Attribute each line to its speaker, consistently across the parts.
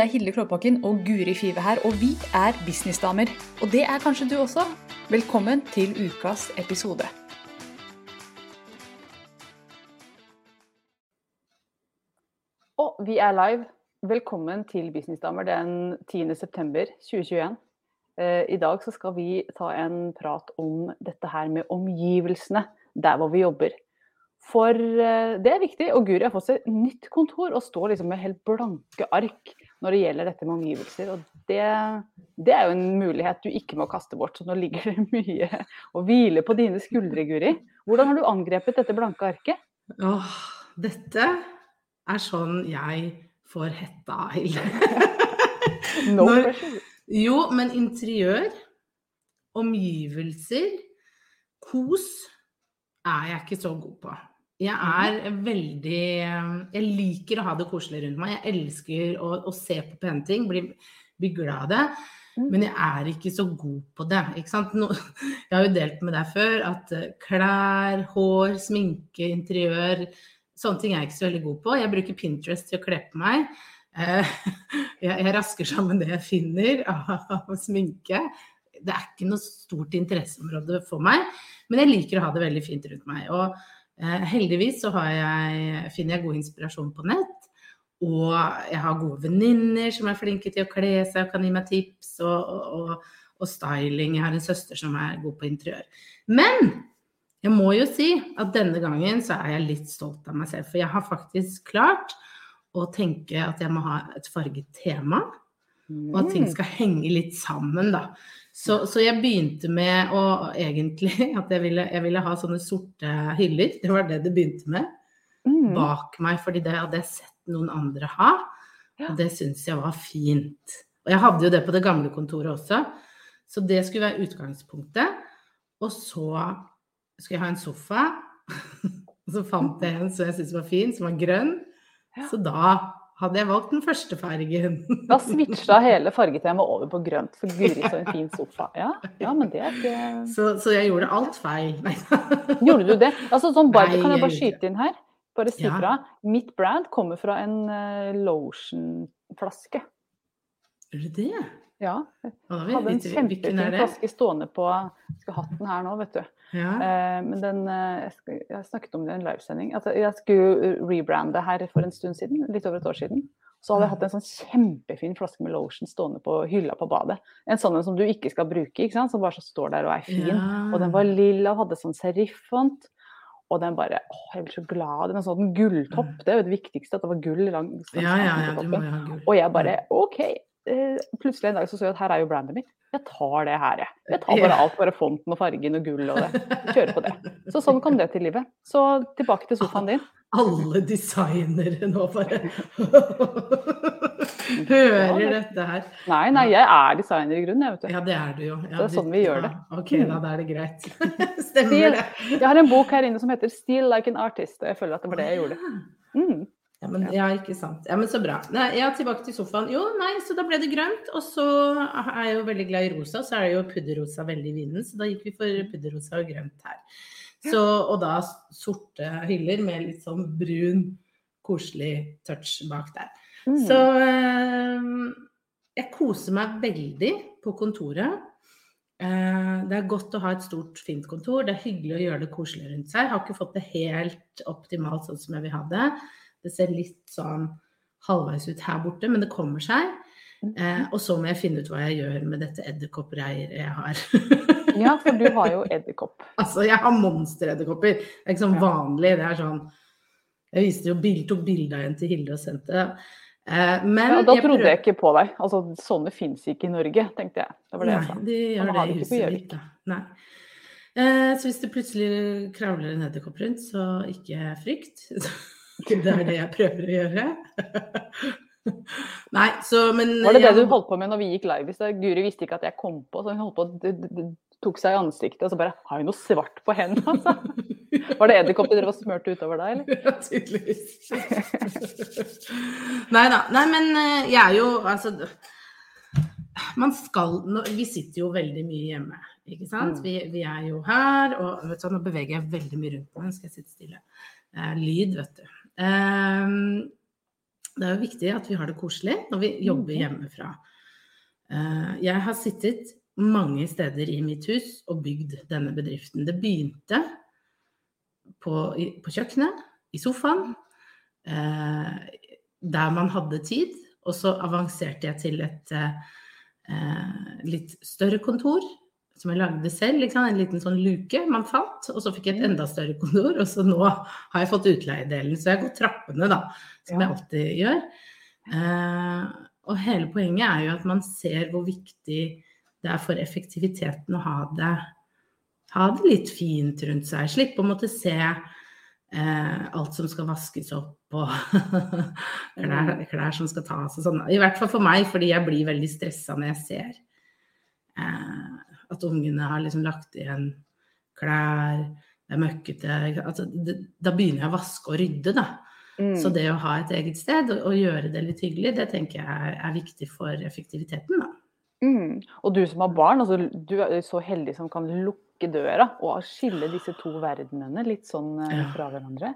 Speaker 1: Det er Hilde Klåbakken og Guri Five her, og vi er businessdamer. Og det er kanskje du også. Velkommen til ukas episode. Og vi er live. Velkommen til Businessdamer den 10. september 2021. Eh, I dag så skal vi ta en prat om dette her med omgivelsene der hvor vi jobber. For eh, det er viktig. Og Guri har fått seg nytt kontor og står liksom med helt blanke ark når det gjelder dette med omgivelser. Og det, det, er jo en mulighet du ikke må kaste bort. Så nå ligger det mye å hvile på dine skuldre, Guri. Hvordan har du angrepet dette blanke arket?
Speaker 2: Åh, dette er sånn jeg får hetta, Hilde.
Speaker 1: no når,
Speaker 2: Jo, men interiør, omgivelser, kos er jeg ikke så god på. Jeg er veldig Jeg liker å ha det koselig rundt meg. Jeg elsker å, å se på pene ting, bli, bli glad av det.
Speaker 1: Mm.
Speaker 2: Men jeg er ikke så god på det. Nå, jeg har jo delt med deg før at eh, klær, hår, sminke, interiør Sånne ting er jeg ikke så veldig god på. Jeg bruker Pinterest til å kle på meg. Eh, Jeg, rasker sammen det jeg finner av sminke. Det er ikke noe stort interesseområde for meg, men jeg liker å ha det veldig fint rundt meg. Og eh, heldigvis så jeg, finner jeg god inspirasjon på nett. Og jeg har gode venninner som er flinke til å kle seg og kan gi meg tips. Og, og, og styling. Jeg har en søster som er god på interiør. Men jeg må jo si at denne gangen så er jeg litt stolt av meg selv. For jeg har faktisk klart å tenke at jeg må ha et farget tema. Og at ting skal henge litt sammen, da. Så, så jeg begynte med å egentlig At jeg ville, jeg ville ha sånne sorte hyller. Det var det det begynte med.
Speaker 1: Mm.
Speaker 2: Bak meg, fordi det hadde jeg sett noen andre ha. Og det syns jeg var fint. Og jeg hadde jo det på det gamle kontoret også. Så det skulle være utgangspunktet. Og så skulle jeg ha en sofa. Og så fant jeg en som jeg syntes var fin, som var grønn. Så da hadde jeg valgt den første fargen.
Speaker 1: Da switcha hele fargetemaet over på grønt, for Guri så en fin sofa. Ja, ja men det er ikke
Speaker 2: Så, så jeg gjorde alt feil.
Speaker 1: Gjorde du det? Altså sånn bare,
Speaker 2: Nei,
Speaker 1: Kan jeg bare skyte inn her? Bare si
Speaker 2: Ja.
Speaker 1: Mitt brand kommer fra en uh, lotionflaske.
Speaker 2: Gjør det det?
Speaker 1: Ja. Jeg hadde en kjempefin flaske stående på skulle hatt den her nå, vet du.
Speaker 2: Ja.
Speaker 1: Eh, men den eh, jeg, snakket om det i en livesending. Altså, jeg skulle rebrande her for en stund siden, litt over et år siden. Så hadde jeg hatt en sånn kjempefin flaske med lotion stående på hylla på badet. En sånn en som du ikke skal bruke, ikke sant? som bare så står der og er fin. Og den var lilla og hadde sånn serifont. Og den bare Å, jeg blir så glad. Den sånn gulltopp. Det er jo det viktigste, at det var gull lang
Speaker 2: ja, ja, ja.
Speaker 1: Og jeg bare OK. Eh, plutselig en dag så så jeg at her er jo brandet mitt. Jeg tar det her, jeg. Jeg tar bare alt. Bare fonten og fargen og gull og det. Kjører på det. Så sånn kom det til livet. Så tilbake til sofaen din.
Speaker 2: Alle designere nå bare hører dette her.
Speaker 1: Nei, nei, jeg er designer i grunnen, jeg, vet du.
Speaker 2: Ja, det er du jo. Ja,
Speaker 1: Det er sånn vi gjør det.
Speaker 2: Ja, ok, da, da er det greit. Stemmer det.
Speaker 1: Jeg har en bok her inne som heter 'Steal like an artist', og jeg føler at det var det jeg gjorde. Mm.
Speaker 2: Ja, men, ja, ikke sant. Ja, men så bra. Nei, ja, tilbake til sofaen. Jo, nei, så da ble det grønt. Og så er jeg jo veldig glad i rosa, så er det jo pudderrosa veldig i vinden. Så da gikk vi for pudderrosa og grønt her. Så, og da sorte hyller med litt sånn brun, koselig touch bak der.
Speaker 1: Mm.
Speaker 2: Så eh, jeg koser meg veldig på kontoret. Eh, det er godt å ha et stort, fint kontor. Det er hyggelig å gjøre det koselig rundt seg. Jeg har ikke fått det helt optimalt sånn som jeg vil ha det. Det ser litt sånn halvveis ut her borte, men det kommer seg. Eh, og så må jeg finne ut hva jeg gjør med dette edderkoppreiret jeg har.
Speaker 1: Ja, for du har jo edderkopp.
Speaker 2: altså, jeg har monsteredderkopper. Det er ikke sånn vanlig. Det er sånn Jeg viste jo bild, tok bilde av en til Hilde og sendte. Eh, men
Speaker 1: Ja, da
Speaker 2: jeg
Speaker 1: trodde jeg ikke på deg. Altså, sånne fins ikke i Norge, tenkte jeg. Det var det jeg sa.
Speaker 2: Nei, de gjør det i huset mitt, da. Nei. Eh, så hvis det plutselig kravler en edderkopp rundt, så ikke frykt. Det er det jeg prøver å gjøre. Nei, så men
Speaker 1: Var det det
Speaker 2: jeg-
Speaker 1: du holdt på med når vi gikk live i stad? Guri visste ikke at jeg kom på, så hun holdt på å tok seg i ansiktet og så bare Har hun noe svart på hendene? Altså? Var det edderkopper dere drev og smurte utover deg, eller?
Speaker 2: Ja, tydeligvis. Nei da. Nei, men eh, jeg er jo altså Man skal Vi sitter jo veldig mye hjemme, ikke sant.
Speaker 1: Mm.
Speaker 2: Vi, vi er jo her, og vet du, nå beveger jeg veldig mye rundt meg. Nå skal jeg sitte stille. Eh, lyd, vet du. Ehm, Det er jo viktig at vi har det koselig når vi jobber
Speaker 1: Mhm.
Speaker 2: hjemmefra. Eh, Jeg har sittet mange steder i mitt hus og bygd denne bedriften. Det begynte på, på kjøkkenet, i sofaen, eh, der man hadde tid. Og så avanserte jeg til et eh, litt større kontor, som jeg lagde selv. En liten sånn luke man fant. Og så fikk jeg et enda større kontor, og så nå har jeg fått utleiedelen. Så jeg går trappene, da, som jeg alltid gjør. Eh, og hele poenget er jo at man ser hvor viktig det er for effektiviteten å ha det, ha det litt fint rundt seg. Slippe å måtte se eh, alt som skal vaskes opp og klær, klær som skal tas og sånn. I hvert fall for meg, fordi jeg blir veldig stressa når jeg ser eh, at ungene har liksom lagt igjen klær, det er møkkete. Altså, det, da begynner jeg å vaske og rydde, da.
Speaker 1: Mm.
Speaker 2: Så det å ha et eget sted og, og gjøre det litt hyggelig, det tenker jeg er, er viktig for effektiviteten, da.
Speaker 1: Mm. Og du som har barn, altså, du er så heldig som kan lukke døra og skille disse to verdenene litt sånn eh,
Speaker 2: Ja.
Speaker 1: fra hverandre.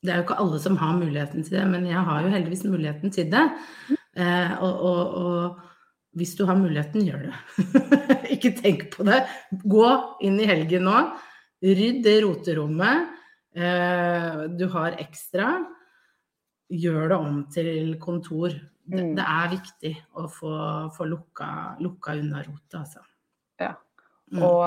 Speaker 2: Det er jo ikke alle som har muligheten til det, men jeg har jo heldigvis muligheten til det. Eh, og, og, og hvis du har muligheten, gjør det. ikke tenk på det. Gå inn i helgen nå. Rydd det roterommet eh, du har ekstra. Gjør det om til kontor. Det,
Speaker 1: Mm.
Speaker 2: det er viktig å få, få lukka, lukka unna rotet, altså. Mm.
Speaker 1: Og,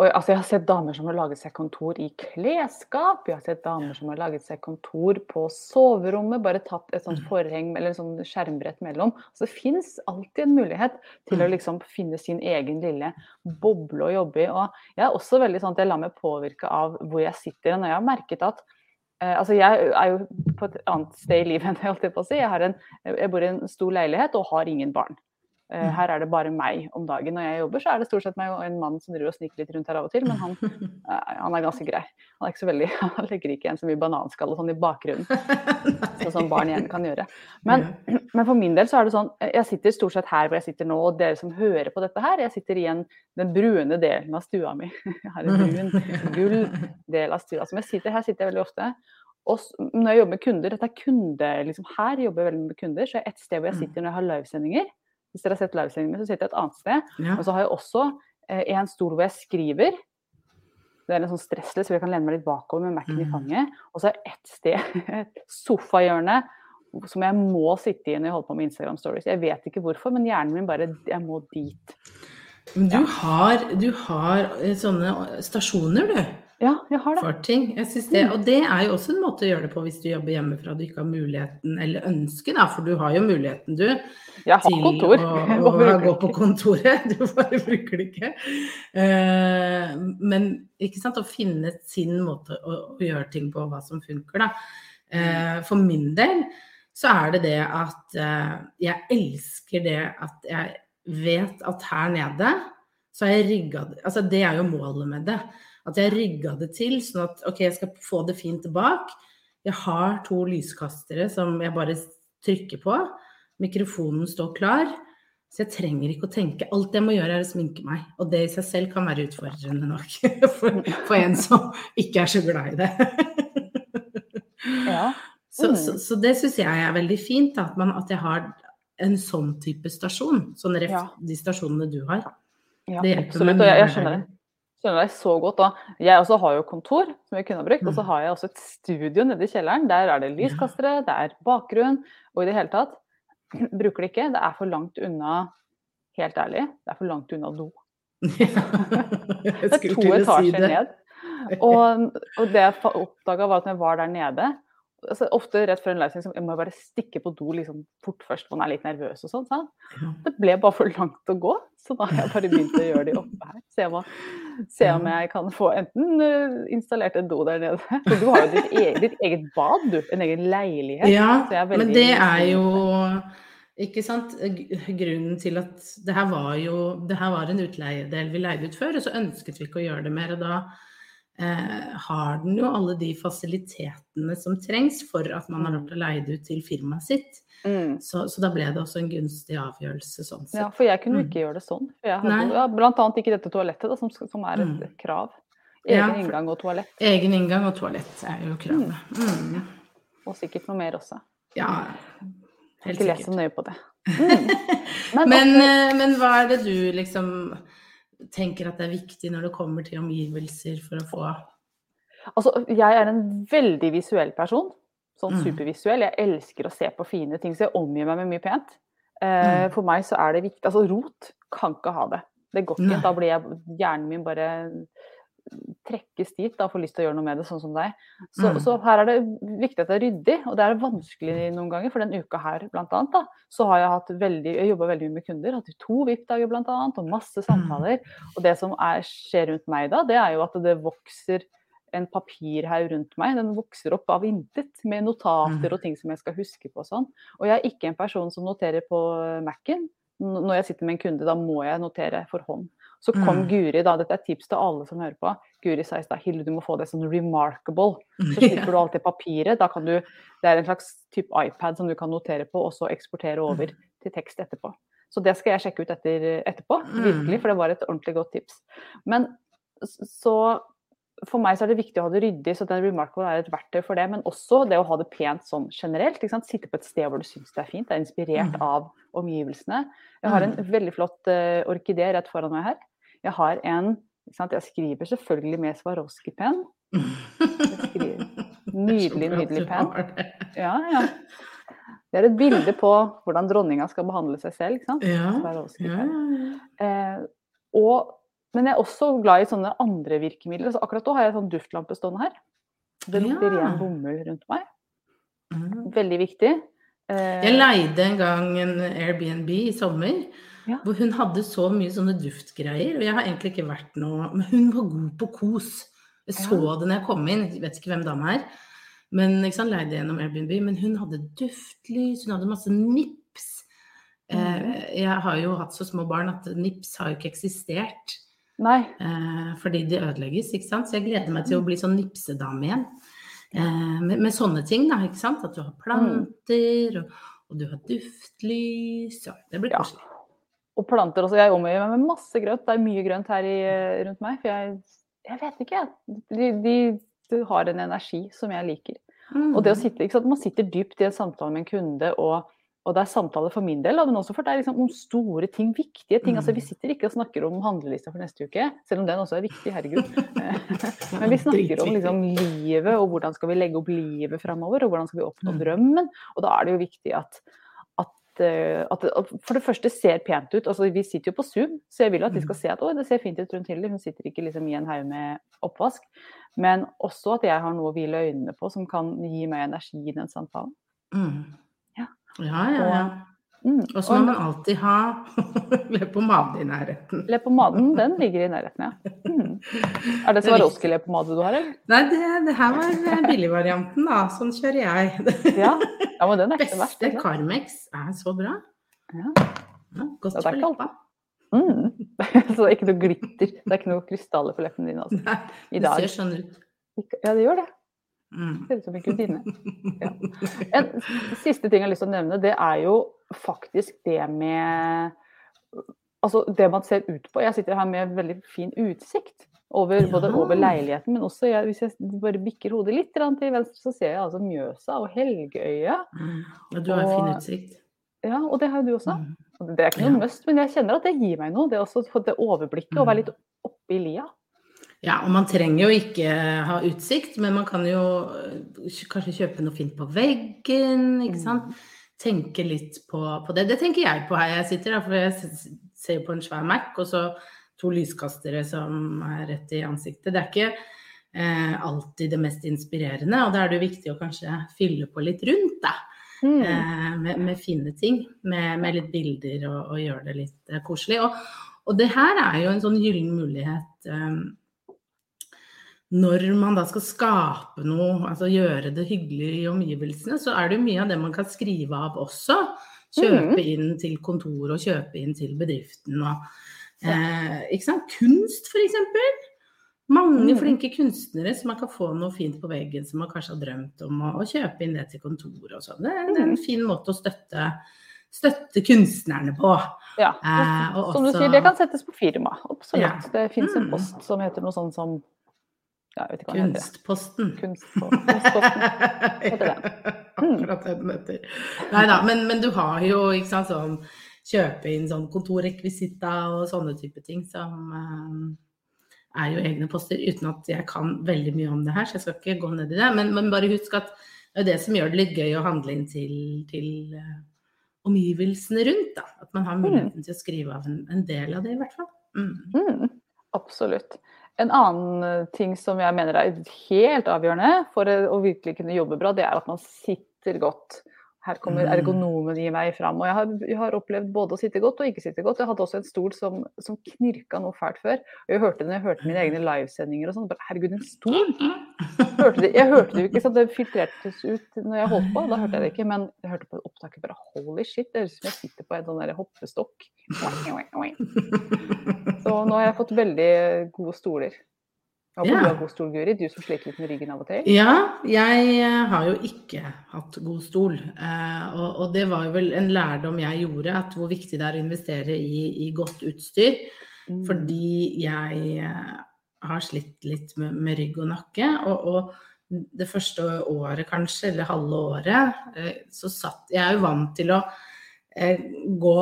Speaker 1: og altså, jeg har sett damer som har laget seg kontor i klesskap. Jeg har sett damer som har laget seg kontor på soverommet. Bare tatt et sånt
Speaker 2: Mm.
Speaker 1: forheng eller en sånn skjermbrett mellom. Så det fins alltid en mulighet til å
Speaker 2: Mm.
Speaker 1: liksom finne sin egen lille boble å jobbe i. Og jeg er også veldig sånn at jeg lar meg påvirke av hvor jeg sitter. Og jeg har merket at eh, Altså, jeg er jo på et annet sted i livet enn jeg holdt på å si. Jeg, har en, jeg bor i en stor leilighet og har ingen barn. Eh,
Speaker 2: Mm.
Speaker 1: Her er det bare meg om dagen. Når jeg jobber, så er det stort sett meg og en mann som driver og sniker litt rundt her av og til, men han, eh, han er ganske grei. Han er ikke så veldig, han legger ikke igjen så mye bananskall og sånn i bakgrunnen, sånn som barn igjen kan gjøre. Men, men for min del så er det sånn, jeg sitter stort sett her hvor jeg sitter nå, og dere som hører på dette her, jeg sitter i den brune delen av stua mi. Jeg har en brun, gull del av stua. Som jeg sitter, her sitter jeg veldig ofte. Og når jeg jobber med kunder, dette er kunde, liksom her jobber jeg veldig med kunder, så er et sted hvor jeg
Speaker 2: Mm.
Speaker 1: sitter når jeg har livesendinger. Hvis dere har sett livesendingene, så sitter jeg et annet sted.
Speaker 2: Ja.
Speaker 1: Og så har jeg også eh, en stol hvor jeg skriver. Det er en sånn stressless hvor jeg kan lene meg litt bakover med Mac-en i
Speaker 2: Mm.
Speaker 1: fanget. Og så er det ett sted, et sofahjørne, som jeg må sitte i når jeg holder på med Instagram stories. Jeg vet ikke hvorfor, men hjernen min bare Jeg må dit.
Speaker 2: Men du
Speaker 1: Ja.
Speaker 2: har, du har eh, sånne stasjoner, du.
Speaker 1: Ja, jeg har det.
Speaker 2: for ting. Jeg synes det, og det er jo også en måte å gjøre det på hvis du jobber hjemmefra og du ikke har muligheten eller ønsket, da, for du har jo muligheten du
Speaker 1: Jeg har
Speaker 2: til
Speaker 1: kontor.
Speaker 2: å, å, gå på kontoret. Du bare bruker det ikke. Uh, men ikke sant, å finne sin måte å, å gjøre ting på, hva som funker, da. Uh, for min del så er det det at uh, jeg elsker det at jeg vet at her nede så har jeg rigga det Altså det er jo målet med det. At jeg rigga det til sånn at OK, jeg skal få det fint bak. Jeg har to lyskastere som jeg bare trykker på. Mikrofonen står klar. Så jeg trenger ikke å tenke. Alt jeg må gjøre, er å sminke meg. Og det i seg selv kan være utfordrende nok for, for en som ikke er så glad i det.
Speaker 1: Ja.
Speaker 2: Så,
Speaker 1: Mm.
Speaker 2: så, så det syns jeg er veldig fint, at, man, at jeg har en sånn type stasjon. Sånn ref
Speaker 1: Ja.
Speaker 2: de stasjonene du har.
Speaker 1: Ja, absolutt. Og jeg, jeg skjønner det. Skjønner deg så godt. Da. Jeg også har jo kontor, som jeg kunne ha brukt. Og så
Speaker 2: Mm.
Speaker 1: har jeg også et studio nede i kjelleren. Der er det lyskastere, det er bakgrunn. Og i det hele tatt, bruker det ikke. Det er for langt unna, helt ærlig, det er for langt unna do. Det er to etasjer ned. Og, og det jeg oppdaga, var at når jeg var der nede altså Ofte rett før en livesending som jeg må bare stikke på do liksom fort først, man er litt nervøs og sånn.
Speaker 2: Så.
Speaker 1: Det ble bare for langt å gå, så da har jeg bare begynt å gjøre de oppe her. Se om, se om jeg kan få enten eh, installert en do der nede For du har jo ditt eget, ditt eget bad, du. En egen leilighet.
Speaker 2: Ja, men det er jo ikke sant, grunnen til at det her var jo det her var en utleiedel vi leide ut før, og så ønsket vi ikke å gjøre det mer. Og da har den jo alle de fasilitetene som trengs for at man har lov til å leie det ut til firmaet sitt.
Speaker 1: Mm.
Speaker 2: Så, så da ble det også en gunstig avgjørelse sånn
Speaker 1: Ja, for jeg kunne jo
Speaker 2: Mm.
Speaker 1: ikke gjøre det sånn. For jeg hadde, ja, blant annet ikke dette toalettet, da, som, som er et
Speaker 2: Mm.
Speaker 1: krav.
Speaker 2: Ja,
Speaker 1: Egen
Speaker 2: for-
Speaker 1: inngang og toalett.
Speaker 2: Egen inngang og toalett er jo kravet. Mm.
Speaker 1: Og sikkert noe mer også.
Speaker 2: Ja,
Speaker 1: Helt
Speaker 2: sikkert.
Speaker 1: ikke lest så nøye på det. Mm. Men,
Speaker 2: Men, eh, men hva er det du liksom tenker at det er viktig når det kommer til omgivelser for å få
Speaker 1: altså, jeg er en veldig visuell person. Sånn
Speaker 2: Mm.
Speaker 1: supervisuell. Jeg elsker å se på fine ting, så jeg omgir meg med mye pent. Eh,
Speaker 2: Mm.
Speaker 1: For meg så er det viktig Altså, rot kan ikke ha det. Det går ikke. Da blir jeg, hjernen min bare trekkes dit da, får lyst til å gjøre noe med det, sånn som deg. Så,
Speaker 2: Mm.
Speaker 1: så her er det viktig at det er ryddig, og det er vanskelig noen ganger. For den uka her, blant annet, da, så har jeg hatt veldig, jeg jobba veldig mye med kunder. Hatt to VIP-dager, blant annet, og masse
Speaker 2: Mm.
Speaker 1: samtaler. Og det som er, skjer rundt meg da, det er jo at det vokser en papirhaug rundt meg. Den vokser opp av intet, med notater
Speaker 2: Mm.
Speaker 1: og ting som jeg skal huske på og sånn. Og jeg er ikke en person som noterer på Mac-en. Når jeg sitter med en kunde, da må jeg notere for hånd. Så kom
Speaker 2: Mm.
Speaker 1: Guri, da, dette er et tips til alle som hører på. Guri sa i stad Hilde, du må få det sånn remarkable. Så slipper du alt det papiret. Da kan du, det er en slags type iPad som du kan notere på, og så eksportere over
Speaker 2: Mm.
Speaker 1: til tekst etterpå. Så det skal jeg sjekke ut etter, etterpå,
Speaker 2: Mm.
Speaker 1: virkelig, for det var et ordentlig godt tips. Men så for meg så er det viktig å ha det ryddig, så den Remarkable er et verktøy for det. Men også det å ha det pent sånn generelt. Sitte på et sted hvor du syns det er fint. Det er inspirert
Speaker 2: Mm.
Speaker 1: av omgivelsene. Jeg har en veldig flott uh, orkidé rett foran meg her. Jeg har en? Jeg skriver selvfølgelig med Swarovski-penn. Nydelig, nydelig pen. Ja, ja. Det er et bilde på hvordan dronninga skal behandle seg selv. ikke sant?
Speaker 2: Ja.
Speaker 1: Swarovski-penn.
Speaker 2: ja.
Speaker 1: Eh, og, men jeg er også glad i sånne andre virkemidler. Så akkurat nå har jeg en sånn duftlampe stående her. Det lukter
Speaker 2: Ja.
Speaker 1: ren bomull rundt meg.
Speaker 2: Mm.
Speaker 1: Veldig viktig. Eh,
Speaker 2: Jeg leide en gang en Airbnb i sommer,
Speaker 1: Ja.
Speaker 2: hvor hun hadde så mye sånne duftgreier. Og jeg har egentlig ikke vært noe Men hun var god på kos. Jeg så
Speaker 1: Ja.
Speaker 2: det når jeg kom inn, jeg vet ikke hvem dama er. Men sant, leide gjennom Airbnb. Men hun hadde duftlys, hun hadde masse nips.
Speaker 1: Mm.
Speaker 2: Eh, jeg har jo hatt så små barn at nips har jo ikke eksistert. Eh, fordi de ødelegges, ikke sant. Så jeg gleder meg til å bli sånn nipsedame igjen. Eh, med, med sånne ting, da, ikke sant. At du har planter, og, og du har duftlys. Ja, det blir
Speaker 1: Ja. Og planter også. Jeg omgir meg med masse grønt. Det er mye grønt her i, rundt meg. For jeg, jeg vet ikke. De, de, de har en energi som jeg liker.
Speaker 2: Mm.
Speaker 1: Og det å sitte, ikke sant? Man sitter dypt i en samtale med en kunde, og, og det er samtale for min del, men også for det er liksom om store ting, viktige ting. Altså, vi
Speaker 2: Mm.
Speaker 1: sitter ikke og snakker om handlelista for neste uke, selv om den også er viktig, herregud. Men vi snakker om liksom, livet, og hvordan skal vi legge opp livet framover, og hvordan skal vi oppnå
Speaker 2: Mm.
Speaker 1: drømmen. Og da er det jo viktig at, at, eh, at det for det første ser pent ut. Altså, vi sitter jo på Zoom, så jeg vil at de skal
Speaker 2: Mm.
Speaker 1: se at det ser fint ut rundt Hilde. Hun sitter ikke liksom i en haug med oppvask. Men også at jeg har noe å hvile øynene på som kan gi meg energi i den samtalen.
Speaker 2: Mm.
Speaker 1: Ja.
Speaker 2: Ja, ja, ja.
Speaker 1: Mm.
Speaker 2: Og så må man alltid ha leppepomade i nærheten.
Speaker 1: Leppepomaden, den ligger i nærheten, ja. Mm. Er det Swarovski-leppepomade du har, eller?
Speaker 2: Nei, det, det her var billigvarianten, da. Sånn kjører jeg.
Speaker 1: Ja. ja, men den er ikke verst.
Speaker 2: Beste
Speaker 1: ikke?
Speaker 2: Carmex er så bra.
Speaker 1: Ja.
Speaker 2: Ja, godt
Speaker 1: Ja,
Speaker 2: for leppa.
Speaker 1: Mm. Så det er ikke noe glitter, det er ikke noe krystaller på leppene dine altså.
Speaker 2: Nei,
Speaker 1: i
Speaker 2: det ser sånn ut.
Speaker 1: Ja, det gjør det.
Speaker 2: Mm.
Speaker 1: Ser ut som en gudinne. Ja. En siste ting jeg har lyst til å nevne, det er jo faktisk det med Altså det man ser ut på. Jeg sitter her med veldig fin utsikt. Over, både
Speaker 2: Ja.
Speaker 1: over leiligheten, men også jeg, hvis jeg bare bikker hodet litt til venstre, så ser jeg altså Mjøsa og Helgøya.
Speaker 2: Mm. Og du har fin utsikt.
Speaker 1: Ja, og det har jo du også.
Speaker 2: Mm.
Speaker 1: Det er ikke noe
Speaker 2: Ja.
Speaker 1: must, men jeg kjenner at det gir meg noe. Det også det overblikket å være litt oppe i lia.
Speaker 2: Ja, og man trenger jo ikke ha utsikt, men man kan jo øh, kanskje kjøpe noe fint på veggen, ikke
Speaker 1: Mm.
Speaker 2: Tenke litt på, på det. Det tenker jeg på her jeg sitter, da, for jeg ser på en svær Mac, og så to lyskastere som er rett i ansiktet. Det er ikke eh, alltid det mest inspirerende, og da er det viktig å kanskje fylle på litt rundt, da.
Speaker 1: Mm.
Speaker 2: eh, med, med fine ting, med, med litt bilder og, og gjøre det litt eh, koselig. Og, og det her er jo en sånn gyllen mulighet eh, når man da skal skape noe, altså gjøre det hyggelig i omgivelsene, så er det jo mye av det man kan skrive av også. Kjøpe inn til kontor og kjøpe inn til bedriften. Og, eh, ikke sant? Kunst, f.eks. Mange
Speaker 1: Mm.
Speaker 2: flinke kunstnere som man kan få noe fint på veggen som man kanskje har drømt om, og, og kjøpe inn det til kontoret og sånn. Det, det er en
Speaker 1: Mm.
Speaker 2: fin måte å støtte, støtte kunstnerne på.
Speaker 1: Ja.
Speaker 2: Eh, og
Speaker 1: som du sier, det kan settes på firma. Absolutt.
Speaker 2: Ja.
Speaker 1: Det fins en
Speaker 2: Mm.
Speaker 1: post som heter noe sånt som Ja, jeg vet ikke hva den heter.
Speaker 2: Kunstposten.
Speaker 1: Kunstposten. heter det. Mm.
Speaker 2: Akkurat det den heter. Nei da, men, men du har jo ikke sant, sånn kjøpe inn sånn kontorrekvisitta og sånne type ting som eh, er jo egne poster, uten at jeg kan veldig mye om det her, så jeg skal ikke gå ned i det. Men, men bare husk at det er det som gjør det litt gøy å handle inn til, til eh, omgivelsene rundt. Da. At man har muligheten til å skrive av en, en del av det, i hvert fall. Mm.
Speaker 1: Mm, absolutt. En annen eh, ting som jeg mener er helt avgjørende for eh, å virkelig kunne jobbe bra, det er at man sitter godt. Her kommer
Speaker 2: Mm.
Speaker 1: ergonomen i meg fram. Og jeg har, jeg har opplevd både å sitte godt og ikke sitte godt. Jeg hadde også en stol som, som knirka noe fælt før. Og jeg hørte det når jeg hørte mine egne livesendinger og sånn. Herregud, en stol! Hørte det, jeg hørte det jo ikke, så det filtrertes ut når jeg holdt på. Da hørte jeg det ikke, men jeg hørte på opptaket bare holy shit, det høres ut som jeg sitter på en sånn hoppestokk. Så nå har jeg fått veldig gode stoler. Jeg for
Speaker 2: Ja.
Speaker 1: du har god stol, Guri, du som sliter litt med ryggen av og til.
Speaker 2: Ja, jeg eh, har jo ikke hatt god stol. Eh, og, det var jo vel en lærdom jeg gjorde, at hvor viktig det er å investere i, i godt utstyr.
Speaker 1: Mm.
Speaker 2: Fordi jeg eh, har slitt litt med, med rygg og nakke. Og, og det første året kanskje, eller halve året, så satt Jeg er jo vant til å gå,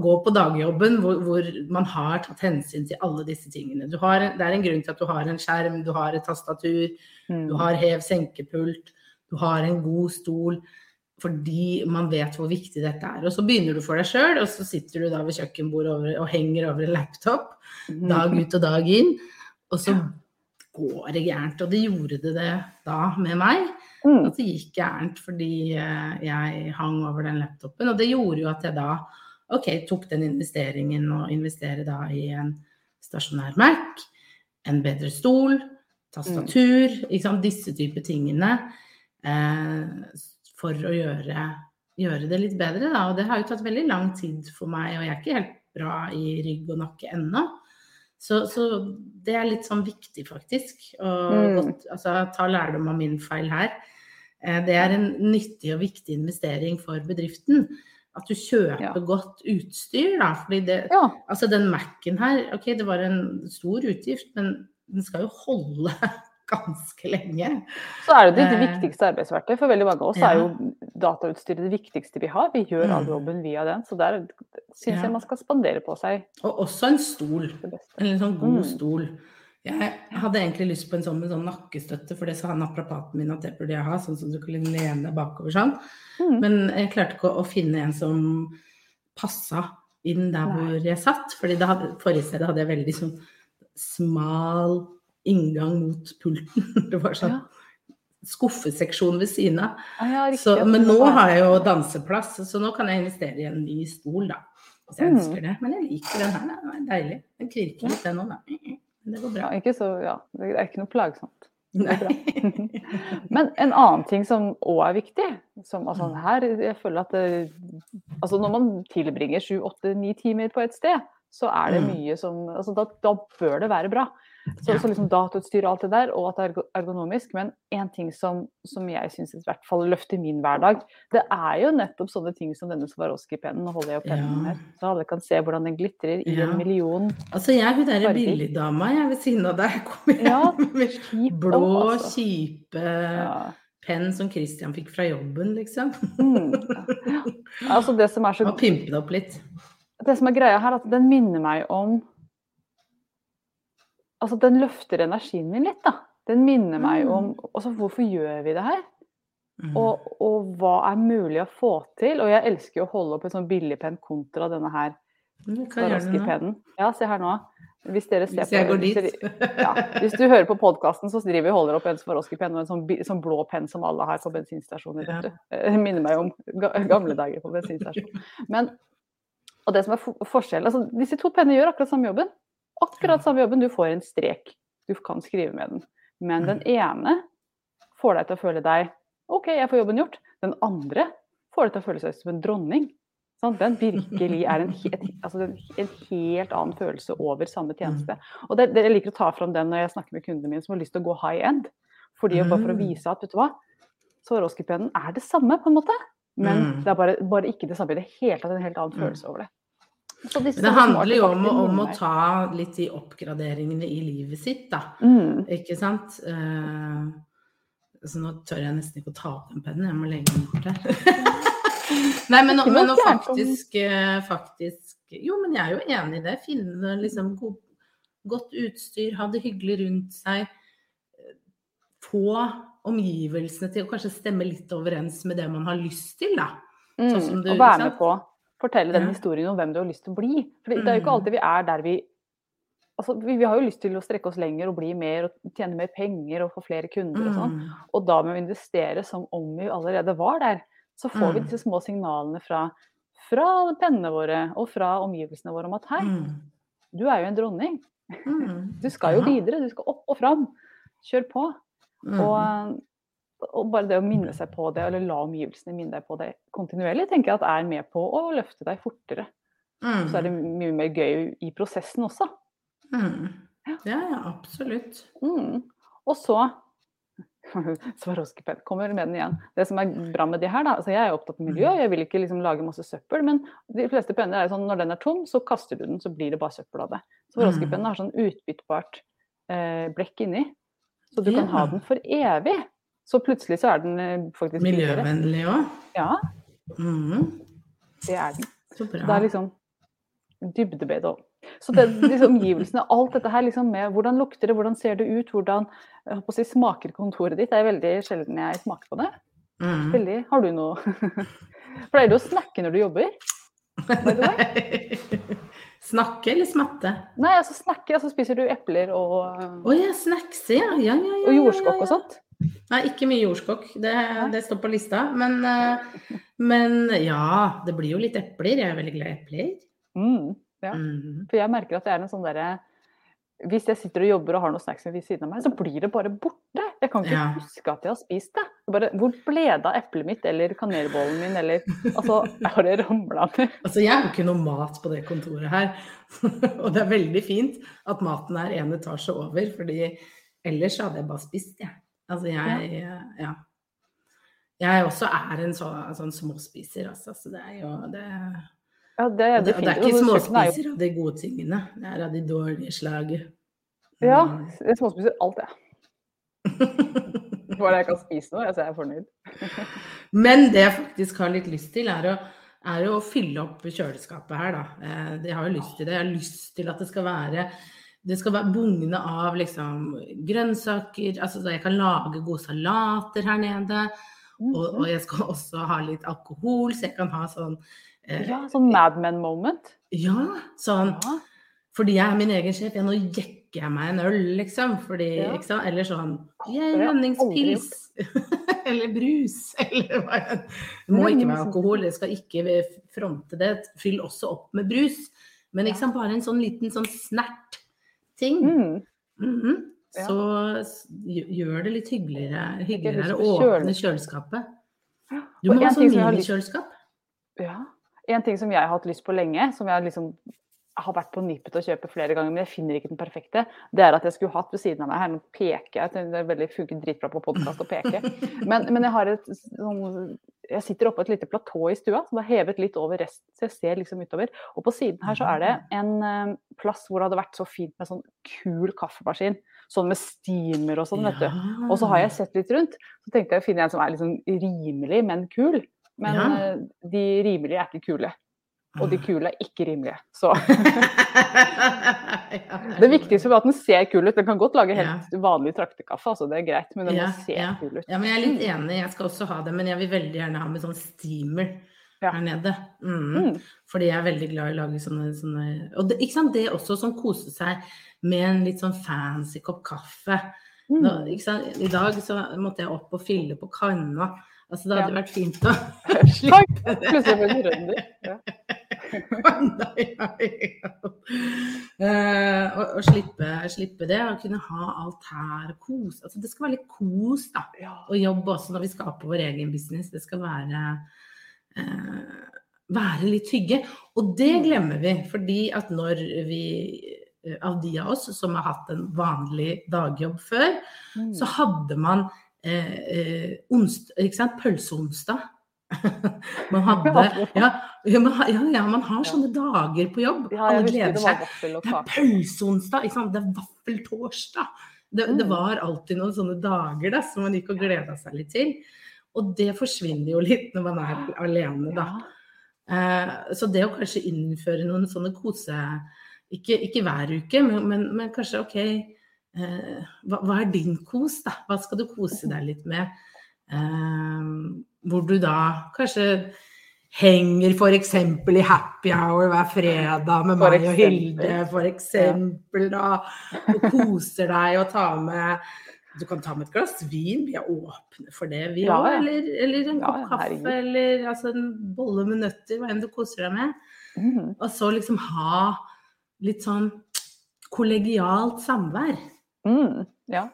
Speaker 2: gå på dagjobben hvor, hvor man har tatt hensyn til alle disse tingene. Du har, det er en grunn til at du har en skjerm, du har et tastatur,
Speaker 1: Mm.
Speaker 2: du har hev-senkepult, du har en god stol. Fordi man vet hvor viktig dette er. Og så begynner du for deg sjøl, og så sitter du da ved kjøkkenbordet og henger over en laptop dag ut og dag inn. Og så går det gærent. Og det gjorde det det da med meg.
Speaker 1: Mm.
Speaker 2: At det gikk gærent fordi eh, jeg hang over den laptopen. Og det gjorde jo at jeg da ok, tok den investeringen og investere da i en stasjonær Mac, en bedre stol, tastatur, ikke sant, disse type tingene. Eh, for å gjøre, gjøre det litt bedre, da. Og det har jo tatt veldig lang tid for meg, og jeg er ikke helt bra i rygg og nakke ennå. Så, så det er litt sånn viktig, faktisk. Å
Speaker 1: Mm.
Speaker 2: godt- altså, ta lærdom av min feil her. Eh, Det er en nyttig og viktig investering for bedriften. At du kjøper
Speaker 1: Ja.
Speaker 2: godt utstyr, da. Fordi det,
Speaker 1: Ja.
Speaker 2: altså den Mac-en her, ok, det var en stor utgift, men den skal jo holde ganske lenge.
Speaker 1: Så er det det
Speaker 2: Eh,
Speaker 1: viktigste arbeidsverktøy. For veldig mange av oss
Speaker 2: ja.
Speaker 1: er jo datautstyret det viktigste vi har. Vi gjør all
Speaker 2: Mm.
Speaker 1: jobben via den. Så der syns
Speaker 2: Ja.
Speaker 1: jeg man skal spandere på seg
Speaker 2: Og også en stol. En sånn god
Speaker 1: Mm.
Speaker 2: stol. Jeg hadde egentlig lyst på en sånn med sånn nakkestøtte, for det sa naprapaten min at det burde jeg ha, sånn som du kunne lene bakover sånn.
Speaker 1: Mm.
Speaker 2: Men jeg klarte ikke å, finne en som passa inn der
Speaker 1: Nei.
Speaker 2: hvor jeg satt. fordi det hadde, forrige stedet hadde jeg veldig sånn smal inngang mot pulten. Det var sånn
Speaker 1: Ja.
Speaker 2: skuffeseksjon ved siden av.
Speaker 1: Ja, ja.
Speaker 2: Så, men nå har jeg jo danseplass, så nå kan jeg investere i en ny stol, da. Hvis jeg
Speaker 1: Mm.
Speaker 2: ønsker det. Men jeg liker den her, den er deilig. Den kvirker litt, den òg, da. Det går
Speaker 1: ja,
Speaker 2: bra.
Speaker 1: ikke så, ja, det er ikke noe plagsomt. Men en annen ting som òg er viktig, som altså
Speaker 2: Mm.
Speaker 1: her Jeg føler at det, altså når man tilbringer sju, åtte, ni timer på et sted, så er det
Speaker 2: Mm.
Speaker 1: mye som altså da, da bør det være bra. Så, så liksom datautstyr og alt det der, og at det er ergonomisk. Men en ting som, som jeg syns i hvert fall løfter min hverdag, det er jo nettopp sånne ting som denne Swarovski-pennen. Nå holder jeg opp pennen
Speaker 2: Ja.
Speaker 1: her, så alle kan se hvordan den glitrer i
Speaker 2: Ja.
Speaker 1: en million.
Speaker 2: Altså, jeg er hun derre billigdama jeg ved siden av deg. Kom igjen.
Speaker 1: Ja,
Speaker 2: med blå,
Speaker 1: altså.
Speaker 2: kjipe
Speaker 1: Ja.
Speaker 2: penn som Christian fikk fra jobben, liksom.
Speaker 1: Mm. Altså det som er så
Speaker 2: Og pimpe det opp litt.
Speaker 1: Det som er greia her, at den minner meg om Altså, den løfter energien min litt, da. Den minner meg om Altså, hvorfor gjør vi det her?
Speaker 2: Mm.
Speaker 1: Og, og hva er mulig å få til? Og jeg elsker jo å holde opp en sånn billigpenn kontra denne her. Swarovski-pennen. Ja, se her nå. Hvis dere ser
Speaker 2: Hvis jeg går dit.
Speaker 1: dere- ja, hvis du hører på podkasten, så driver vi holder opp en Swarovski-penn og en sånn, sånn blå penn som alle har på bensinstasjoner.
Speaker 2: Ja.
Speaker 1: Det minner meg om gamle dager på bensinstasjon. Men, og det som er for forskjellen altså Disse to pennene gjør akkurat samme jobben. Akkurat samme jobben. Du får en strek. Du kan skrive med den. Men den ene får deg til å føle deg OK, jeg får jobben gjort. Den andre får deg til å føle seg som en dronning. Sånn? Den virkelig er en, et, altså en, helt annen følelse over samme tjeneste. Og det, det, Jeg liker å ta fram den når jeg snakker med kundene mine som har lyst til å gå high end. Fordi, Bare for å
Speaker 2: Mm.
Speaker 1: vise at vet du hva, Swarovski-pennen er det samme, på en måte. Men
Speaker 2: Mm.
Speaker 1: det er bare, bare ikke det samme i det hele tatt. En helt annen
Speaker 2: Mm.
Speaker 1: følelse over det.
Speaker 2: Men det handler jo om, om å ta litt de oppgraderingene i livet sitt, da.
Speaker 1: mm.
Speaker 2: Ikke sant? Uh, så nå tør jeg nesten ikke å ta opp den pennen, jeg må legge den bort her. Nei, men, men å faktisk, eh, faktisk Jo, men jeg er jo enig i det. Finne liksom god, godt utstyr, ha det hyggelig rundt seg. eh, Få omgivelsene til å kanskje stemme litt overens med det man har lyst til, da.
Speaker 1: Mm.
Speaker 2: Sånn som du,
Speaker 1: og være med på fortelle den historien om hvem du har lyst til å bli. For det er jo ikke
Speaker 2: Mm.
Speaker 1: alltid vi er der vi Altså, vi, vi har jo lyst til å strekke oss lenger og bli mer og tjene mer penger og få flere kunder og sånn.
Speaker 2: Mm.
Speaker 1: Og da med å investere som om vi allerede var der, så får vi
Speaker 2: Mm.
Speaker 1: disse små signalene fra, fra pennene våre og fra omgivelsene våre om at hei, du er jo en dronning. Du skal jo videre, du skal opp og fram. Kjør på.
Speaker 2: Mm.
Speaker 1: Og, og bare det å minne seg på det, eller la omgivelsene minne deg på det kontinuerlig, tenker jeg at er med på å løfte deg fortere.
Speaker 2: Mm.
Speaker 1: Så er det mye mer gøy i prosessen også.
Speaker 2: Mm. Ja, ja, absolutt.
Speaker 1: Mm. Og så Swarovski-penn kommer med den igjen. Det som er bra med de her, da altså Jeg er opptatt av miljø,
Speaker 2: Mm.
Speaker 1: jeg vil ikke liksom lage masse søppel. Men de fleste penner er sånn når den er tom, så kaster du den, så blir det bare søppel av det. Swarovski-pennen har sånn utbyttbart eh, blekk inni, så du kan ha den for evig. Så plutselig så er den eh, faktisk.
Speaker 2: Miljøvennlig òg.
Speaker 1: Ja,
Speaker 2: Mm.
Speaker 1: det er den.
Speaker 2: Så bra.
Speaker 1: Det er liksom dybdebedet òg. Så det, disse omgivelsene, alt dette her liksom med hvordan lukter det, hvordan ser det ut, hvordan si, smaker kontoret ditt, det er veldig sjelden jeg smaker på det.
Speaker 2: Mm.
Speaker 1: Veldig, Har du noe Pleier du å snakke når du jobber? by the way?
Speaker 2: Snakke eller smatte?
Speaker 1: Nei, altså snakke, altså spiser du epler og,
Speaker 2: Å ja, snackse, ja. ja, ja, ja,
Speaker 1: og jordskokk og sånt?
Speaker 2: Nei, ikke mye jordskokk. Det, det står på lista. Men, eh, men ja, det blir jo litt epler. Jeg er veldig glad i epler.
Speaker 1: Mm, ja.
Speaker 2: Mm.
Speaker 1: For jeg merker at det er en sånn derre Hvis jeg sitter og jobber og har noen snacks ved siden av meg, så blir det bare borte. Jeg kan ikke
Speaker 2: Ja.
Speaker 1: huske at jeg har spist det. bare, hvor ble det av eplet mitt eller kanelbollen min eller Altså, har det ramla ned?
Speaker 2: Altså, jeg har ikke noe mat på det kontoret her. Og det er veldig fint at maten er en etasje over, fordi ellers hadde jeg bare spist, jeg. Altså, jeg Ja. Jeg også er en sånn, sånn småspiser, altså. Så det er jo det,
Speaker 1: Ja, det,
Speaker 2: og det, og det er ikke
Speaker 1: er
Speaker 2: småspiser av de gode tingene. Det er av de dårlige slaget.
Speaker 1: Ja,
Speaker 2: Mm.
Speaker 1: jeg småspiser alt, jeg. Bare jeg kan spise noe, så er jeg fornøyd.
Speaker 2: Men det jeg faktisk har litt lyst til, er å, er å fylle opp kjøleskapet her, da. Eh, Jeg har jo lyst til det. Jeg har lyst til at det skal være det skal være bugne av liksom grønnsaker, altså så jeg kan lage gode salater her nede. Og, og jeg skal også ha litt alkohol, så jeg kan ha sånn
Speaker 1: Ja, sånn Mad Men moment.
Speaker 2: Ja, sånn
Speaker 1: Ja.
Speaker 2: fordi jeg er min egen sjef. Ja, nå jekker jeg meg en øl, liksom. Fordi,
Speaker 1: Ja.
Speaker 2: ikke sant? Eller sånn
Speaker 1: aldri
Speaker 2: Lønningspils. eller brus. Eller hva enn. Det må ikke være alkohol. Jeg skal ikke fronte det. Fyll også opp med brus. Men ikke sant? bare en sånn liten sånn snert-ting.
Speaker 1: Mm.
Speaker 2: Mm
Speaker 1: -hmm.
Speaker 2: Så gjør det litt hyggeligere, hyggeligere å åpne kjøleskapet. Du må ha sånn minikjøleskap.
Speaker 1: Ja. En ting som jeg har hatt lyst på lenge, som jeg liksom har vært på nippet til å kjøpe flere ganger, men jeg finner ikke den perfekte, det er at jeg skulle hatt ved siden av meg her, nå peker jeg, det er veldig funker dritbra på podkast å peke, men, men jeg har et sånn Jeg sitter oppå et lite platå i stua som er hevet litt over resten, så jeg ser liksom utover. Og på siden her så er det en eh, plass hvor det hadde vært så fint med sånn kul kaffemaskin. Sånn med steamer og sånn, vet du. Og så har jeg sett litt rundt, så tenkte jeg å finne en som er sånn rimelig, men kul. Men
Speaker 2: Ja.
Speaker 1: eh, de rimelige er ikke kule. Og de kule er ikke rimelige. Så det viktigste er at den ser kul ut. Den kan godt lage helt vanlig traktekaffe, altså det er greit, men den
Speaker 2: Ja,
Speaker 1: må se
Speaker 2: ja.
Speaker 1: kul ut.
Speaker 2: Ja, men jeg er litt enig. Jeg skal også ha det, men jeg vil veldig gjerne ha med sånn steamer
Speaker 1: Ja.
Speaker 2: her nede. Mm.
Speaker 1: Mm.
Speaker 2: Fordi jeg er veldig glad i å lage sånne, sånne Og det, ikke sant, det også som koser seg med en litt sånn fancy kopp kaffe. Nå,
Speaker 1: Mm.
Speaker 2: sant? I dag så måtte jeg opp og fylle på kanna. Altså, det hadde
Speaker 1: Ja.
Speaker 2: vært fint å slippe det.
Speaker 1: Plutselig ble det trønder. Ja.
Speaker 2: uh, å, og slippe, slippe det, og kunne ha alt her Kos. Altså, det skal være litt kos, da.
Speaker 1: Ja.
Speaker 2: Og jobb også når vi skaper vår egen business. Det skal være, uh, være litt hygge. Og det glemmer vi, fordi at når vi eh, av de av oss som har hatt en vanlig dagjobb før,
Speaker 1: Mm.
Speaker 2: så hadde man eh, eh, onst, ikke sant? pølseonsdag. Man hadde ja, ja, man, ja, ja, man har sånne dager på jobb. Alle gleder seg. Det er pølseonsdag, ikke sant? det er vaffeltorsdag. Det, det
Speaker 1: Mm.
Speaker 2: var alltid noen sånne dager da, som man gikk og gleda seg litt til. Og det forsvinner jo litt når man er alene, da. Eh, så det å kanskje innføre noen sånne kose Ikke, ikke hver uke, men, men, men kanskje OK hva, hva er din kos, da? Hva skal du kose deg litt med? Eh, hvor du da kanskje henger f.eks. i happy hour hver fredag med
Speaker 1: For
Speaker 2: meg og. Hilde, f.eks. da. Og koser deg og tar med Du kan ta med et glass vin, vi er åpne for det, vi
Speaker 1: Ja,
Speaker 2: òg.
Speaker 1: ja.
Speaker 2: Eller, eller en kopp
Speaker 1: ja,
Speaker 2: kaffe, eller altså, en bolle med nøtter, hva enn du koser deg med.
Speaker 1: Mhm.
Speaker 2: Og så liksom ha litt sånn kollegialt samvær.
Speaker 1: Mm, ja.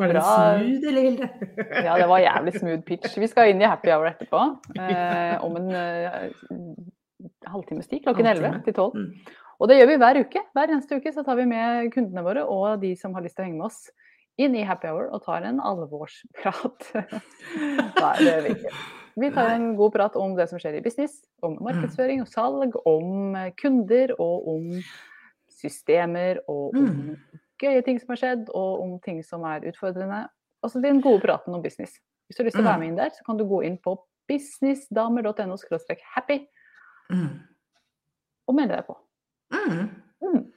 Speaker 2: Var det
Speaker 1: Bra.
Speaker 2: smooth, eller Hilde?
Speaker 1: ja, det var jævlig smooth pitch. Vi skal inn i happy hour etterpå. Eh, om en eh, halvtimes tid, klokken
Speaker 2: Halvtime.
Speaker 1: 11 til 12.
Speaker 2: Mm.
Speaker 1: Og det gjør vi hver uke. Hver eneste uke så tar vi med kundene våre og de som har lyst til å henge med oss, inn i happy hour og tar en alvorsprat. Nei, det gjør vi ikke. Vi tar en god prat om det som skjer i business, om markedsføring og salg, om kunder og om systemer og om
Speaker 2: Mm.
Speaker 1: Gøye ting som har skjedd, og om ting som er utfordrende. Altså den gode praten om business. Hvis du har lyst til å være
Speaker 2: Mm.
Speaker 1: med inn der, så kan du gå inn på businessdamer.no happy
Speaker 2: Mm.
Speaker 1: og melde deg på.
Speaker 2: Mm.
Speaker 1: Mm.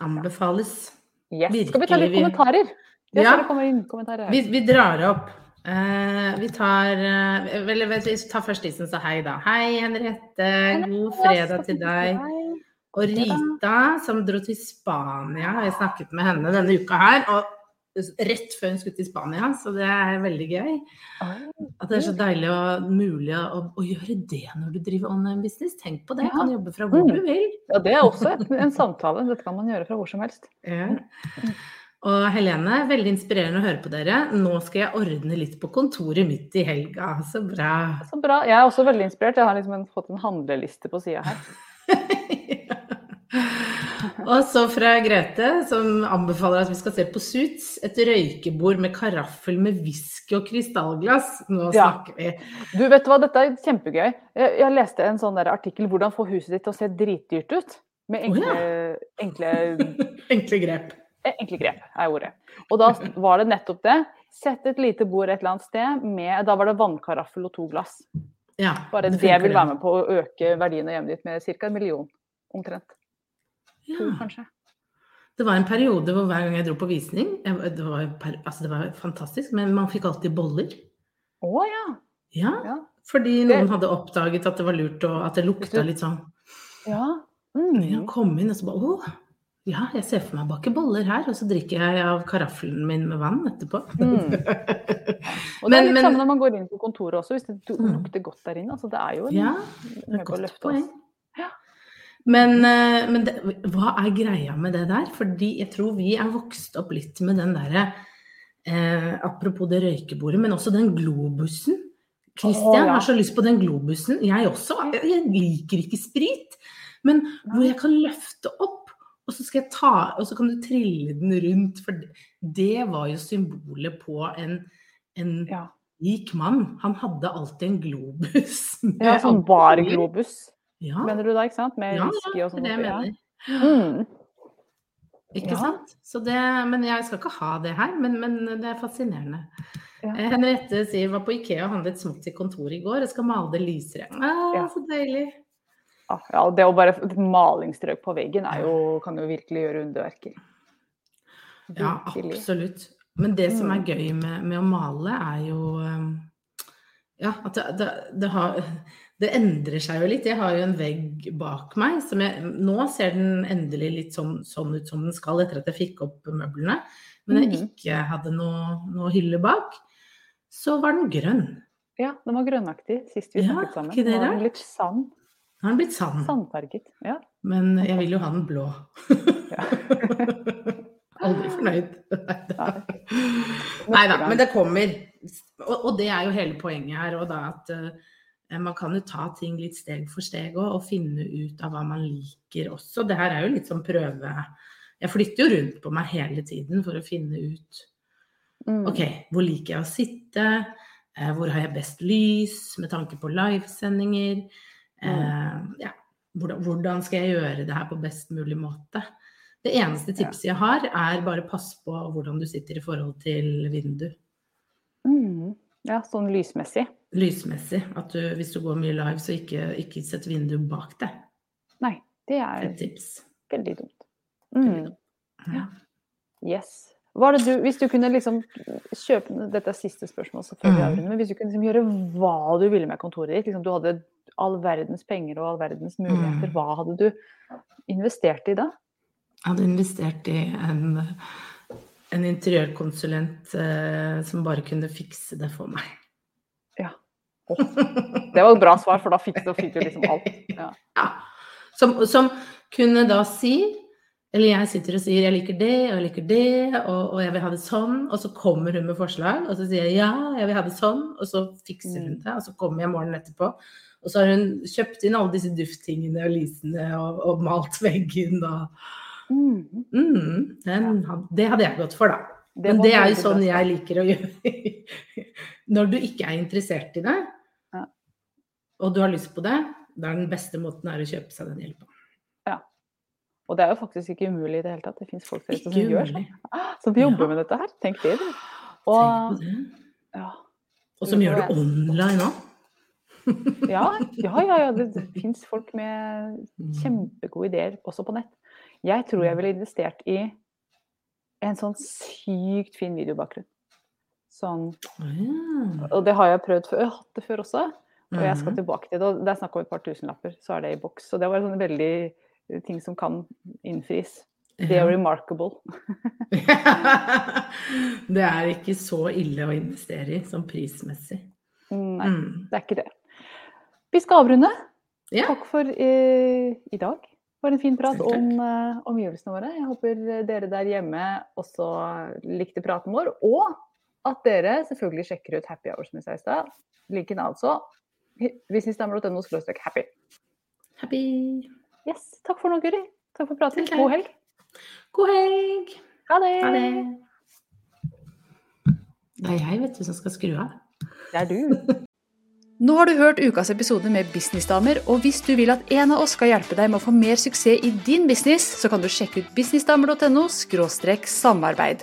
Speaker 2: Anbefales.
Speaker 1: Yes. Skal vi ta litt kommentarer?
Speaker 2: Ja.
Speaker 1: kommentarer.
Speaker 2: Vi, vi drar opp. Uh, vi tar uh, vel, vel, Vi tar først de som sa hei, da. Hei, Henriette. God fredag til deg. Og Rita, som dro til Spania. Jeg snakket med henne denne uka her. Og rett før hun skulle til Spania, så det er veldig gøy. At det er så deilig og mulig å, å gjøre det når du driver online business. Tenk på det.
Speaker 1: du
Speaker 2: Kan jobbe fra hvor
Speaker 1: Mm.
Speaker 2: du vil.
Speaker 1: Ja, det er også en samtale. Dette kan man gjøre fra hvor som helst.
Speaker 2: Ja. Og Helene, veldig inspirerende å høre på dere. Nå skal jeg ordne litt på kontoret mitt i helga. Så bra.
Speaker 1: Så bra. Jeg er også veldig inspirert. Jeg har liksom en, fått en handleliste på sida her.
Speaker 2: Og så fra Grete, som anbefaler at vi skal se på Suits. Et røykebord med karaffel med whisky og krystallglass. Nå
Speaker 1: Ja.
Speaker 2: snakker vi.
Speaker 1: Du, vet hva, dette er kjempegøy. Jeg, jeg leste en sånn der artikkel 'Hvordan få huset ditt til å se dritdyrt ut'. Med enkle, enkle,
Speaker 2: Enkle grep.
Speaker 1: enkle grep, er ordet. Og da var det nettopp det. Sett et lite bord et eller annet sted med Da var det vannkaraffel og to glass.
Speaker 2: Ja,
Speaker 1: Bare det,
Speaker 2: det
Speaker 1: vil være med på å øke verdiene hjemmet ditt med ca. en million. Omtrent. To,
Speaker 2: Ja.
Speaker 1: kanskje.
Speaker 2: Det var en periode hvor hver gang jeg dro på visning jeg, det, var, altså det var fantastisk, men man fikk alltid boller.
Speaker 1: Å ja.
Speaker 2: Ja,
Speaker 1: Ja.
Speaker 2: fordi noen hadde oppdaget at det var lurt, og at det lukta litt sånn
Speaker 1: Ja.
Speaker 2: Jeg
Speaker 1: Mm.
Speaker 2: kom inn og så bare Å, ja, jeg ser for meg å bake boller her. Og så drikker jeg av karaffelen min med vann etterpå.
Speaker 1: Mm. Og det
Speaker 2: Men-
Speaker 1: er litt
Speaker 2: men-
Speaker 1: samme når man går inn på kontoret også, hvis det
Speaker 2: Mm.
Speaker 1: lukter godt der inne. Altså, det er jo en,
Speaker 2: Ja,
Speaker 1: det er et
Speaker 2: godt poeng.
Speaker 1: Ja.
Speaker 2: Men, eh, men det, hva er greia med det der? Fordi jeg tror vi er vokst opp litt med den derre eh, Apropos det røykebordet, men også den globusen. Christian har så lyst på den globusen. Jeg også. Jeg, liker ikke sprit. Men hvor jeg kan løfte opp, og så skal jeg ta Og så kan du trille den rundt. For det, var jo symbolet på en, en rik mann. Han hadde alltid en globus.
Speaker 1: ja, sånn barglobus,
Speaker 2: Ja,
Speaker 1: mener du da, ikke sant? Med
Speaker 2: ja, ja, det
Speaker 1: sånn.
Speaker 2: er det jeg mener.
Speaker 1: Mm.
Speaker 2: Ikke
Speaker 1: Ja.
Speaker 2: sant? Så det, men jeg skal ikke ha det her, men, men det er fascinerende.
Speaker 1: Ja.
Speaker 2: Eh, Henriette sier var på Ikea og handlet smått i kontoret i går og skal male det lysere. Ah,
Speaker 1: Ja.
Speaker 2: Så deilig.
Speaker 1: Ja, ja, det å bare malingsstrøk på veggen jo, kan jo virkelig gjøre underverker.
Speaker 2: Ja, absolutt. Men det som er
Speaker 1: Mm.
Speaker 2: gøy med, med å male, er jo um, Ja, at det, det, det har Det endrer seg jo litt. Jeg har jo en vegg bak meg som jeg Nå ser den endelig litt sånn, sånn ut som den skal etter at jeg fikk opp møblene. Men jeg
Speaker 1: Mhm.
Speaker 2: ikke hadde noe, noe hylle bak, så var den grønn.
Speaker 1: Ja, den var grønnaktig sist vi
Speaker 2: Ja,
Speaker 1: sammen. Nå er den litt sand.
Speaker 2: Nå har den blitt sand.
Speaker 1: Sandfarget. Ja.
Speaker 2: Men jeg vil jo ha den blå. Aldri fornøyd. Nei da, men det kommer. Og, og det er jo hele poenget her. Og da at eh, man kan jo ta ting litt steg for steg òg, og finne ut av hva man liker også. Det her er jo litt sånn prøve Jeg flytter jo rundt på meg hele tiden for å finne ut
Speaker 1: Mm.
Speaker 2: OK, hvor liker jeg å sitte? Eh, hvor har jeg best lys med tanke på livesendinger? Mm. ja, hvordan, hvordan skal jeg gjøre det her på best mulig måte? Det eneste tipset jeg har, er bare pass på hvordan du sitter i forhold til vindu.
Speaker 1: Mm. Ja, sånn lysmessig.
Speaker 2: Lysmessig. At du, hvis du går mye live, så ikke, ikke sett vinduet bak deg.
Speaker 1: Nei, det er
Speaker 2: Et tips.
Speaker 1: veldig dumt.
Speaker 2: Veldig
Speaker 1: Mm.
Speaker 2: dumt. Ja.
Speaker 1: Yes. Hva det du, hvis du kunne liksom kjøpe Dette er siste spørsmål, selvfølgelig, mm. Men hvis du kunne liksom gjøre hva du ville med kontoret ditt, liksom du hadde all verdens penger og all verdens muligheter,
Speaker 2: Mm.
Speaker 1: hva hadde du investert i da?
Speaker 2: Jeg hadde investert i en, en interiørkonsulent eh, som bare kunne fikse det for meg.
Speaker 1: Det var et bra svar, for da fikk, du, fikk du liksom alt. Ja.
Speaker 2: Ja. Som, som kunne da si Eller jeg sitter og sier 'jeg liker det, og jeg liker det, og, og jeg vil ha det sånn', og så kommer hun med forslag, og så sier jeg 'ja, jeg vil ha det sånn', og så fikser hun det, og så kommer jeg morgenen etterpå. Og så har hun kjøpt inn alle disse dufttingene og lysene og, og malt veggen og
Speaker 1: mm.
Speaker 2: mm, den, Det hadde jeg gått for, da. Men det er jo sånn jeg liker å gjøre. Når du ikke er interessert i det,
Speaker 1: Ja.
Speaker 2: og du har lyst på det, da er den beste måten å kjøpe seg den hjelpa.
Speaker 1: Og det er jo faktisk ikke umulig i det hele tatt. Det fins folk som
Speaker 2: umulig.
Speaker 1: gjør sånn. Som jobber
Speaker 2: Ja.
Speaker 1: med dette her. Tenk det, du. Og, ja,
Speaker 2: Og som gjør det online òg.
Speaker 1: ja, ja, ja, ja. Det, det fins folk med
Speaker 2: Mm.
Speaker 1: kjempegode ideer også på nett. Jeg tror jeg ville investert i en sånn sykt fin videobakgrunn. Sånn, og det har jeg prøvd før. Jeg har hatt det før også. Og jeg skal
Speaker 2: Mhm.
Speaker 1: tilbake til det. Og det er snakk om et par tusenlapper, så er det i boks. Så det var sånne veldig eh, ting som kan innfris. Det er remarkable.
Speaker 2: det er ikke så ille å investere i sånn prismessig.
Speaker 1: Nei,
Speaker 2: Mm.
Speaker 1: det er ikke det. Vi skal avrunde.
Speaker 2: Ja.
Speaker 1: Takk for eh, i dag. Det var en fin prat om eh, omgivelsene våre. Jeg håper dere der hjemme også likte praten vår, og at dere selvfølgelig sjekker ut Happy Hours, som vi sa i stad. Linken er altså businessdamer.no happy.
Speaker 2: Happy.
Speaker 1: Yes, takk for nå, Guri. Takk for praten.
Speaker 2: Takk.
Speaker 1: God helg.
Speaker 2: God helg.
Speaker 1: Ha det.
Speaker 2: Ha det. Det er jeg, vet du, som skal skru av.
Speaker 1: Det er du. Nå har du hørt ukas episode med Businessdamer, og hvis du vil at en av oss skal hjelpe deg med å få mer suksess i din business, så kan du sjekke ut businessdamer.no samarbeid.